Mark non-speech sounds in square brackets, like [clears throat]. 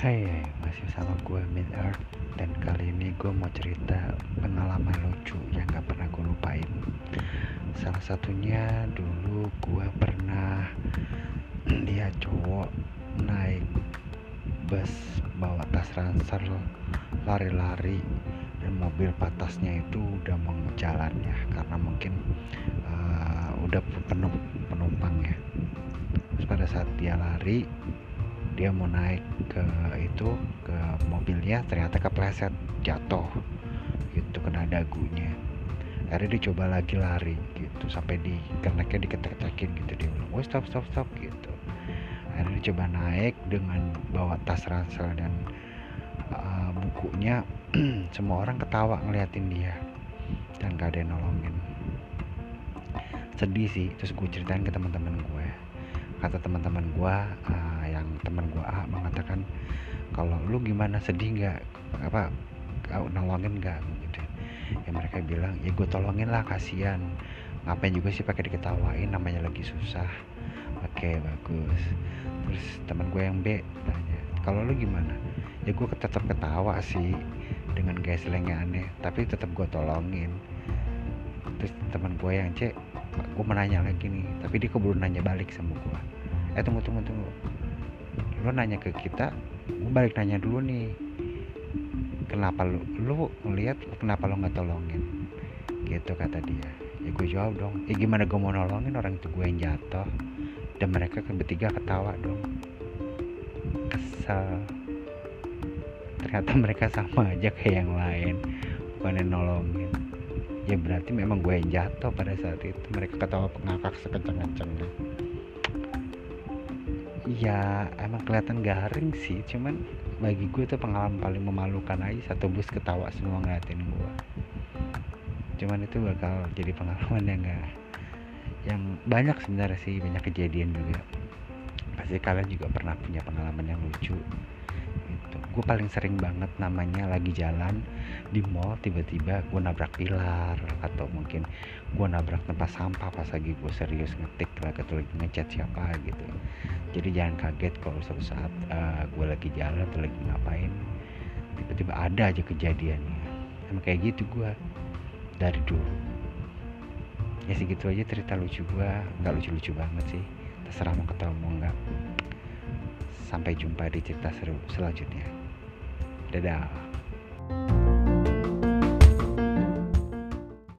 Hai, masih sama gue Mid Earth dan kali ini gue mau cerita pengalaman lucu yang gak pernah gue lupain. Salah satunya dulu gue pernah [clears throat] lihat cowok naik bus bawa tas ransel lari-lari dan mobil patasnya itu udah mau jalan ya karena mungkin uh, udah penuh penumpang ya. Terus pada saat dia lari dia mau naik ke itu ke mobilnya ternyata kepleset jatuh gitu kena dagunya. Akhirnya dia coba lagi lari gitu sampai di keneknya diketek-ketekin gitu. Dia bilang oh stop stop stop gitu. Akhirnya dia coba naik dengan bawa tas ransel dan uh, bukunya. [clears throat] Semua orang ketawa ngeliatin dia dan gak ada yang nolongin. Sedih sih terus gue ceritain ke teman-teman gue kata teman-teman gue uh, yang teman gue A mengatakan kalau lu gimana sedih nggak? Apa nolongin nggak? Gitu ya. Mereka bilang ya gue tolongin lah kasihan. Ngapain juga sih pakai diketawain namanya lagi susah. Oke bagus. Terus teman gue yang B tanya kalau lu gimana? Ya gue tetap ketawa sih dengan gaya selengnya aneh tapi tetap gue tolongin. Terus teman gue yang C gue menanya lagi nih tapi dia keburu nanya balik sama gue eh tunggu tunggu tunggu. Lo nanya ke kita gue balik nanya dulu nih. Kenapa lu lu ngeliat kenapa lo nggak tolongin? Gitu kata dia. Ya gue jawab dong. Ya gimana gue mau nolongin orang itu? Gue yang jatuh. Dan mereka kan bertiga ketawa dong. Kesel. Ternyata mereka sama aja kayak yang lain. Bukan nolongin ya berarti memang gue yang jatuh pada saat itu. Mereka ketawa pengakak sekencang-kencangnya ya emang kelihatan garing sih. Cuman bagi gue itu pengalaman paling memalukan aja. Satu bus ketawa semua ngeliatin gue cuman itu bakal jadi pengalaman yang gak yang banyak sebenarnya sih. Banyak kejadian juga. Pasti kalian juga pernah punya pengalaman yang lucu gue paling sering banget namanya lagi jalan di mall tiba-tiba gue nabrak pilar atau mungkin gue nabrak tempat sampah pas lagi gue serius ngetik lah atau lagi ngechat siapa gitu. Jadi jangan kaget kalau suatu saat uh, gue lagi jalan atau lagi ngapain tiba-tiba ada aja kejadiannya. Emang kayak gitu gue dari dulu. Ya segitu aja cerita lucu gue nggak lucu-lucu banget sih. Terserah mau ketawa mau enggak sampai jumpa di cerita seru selanjutnya dadah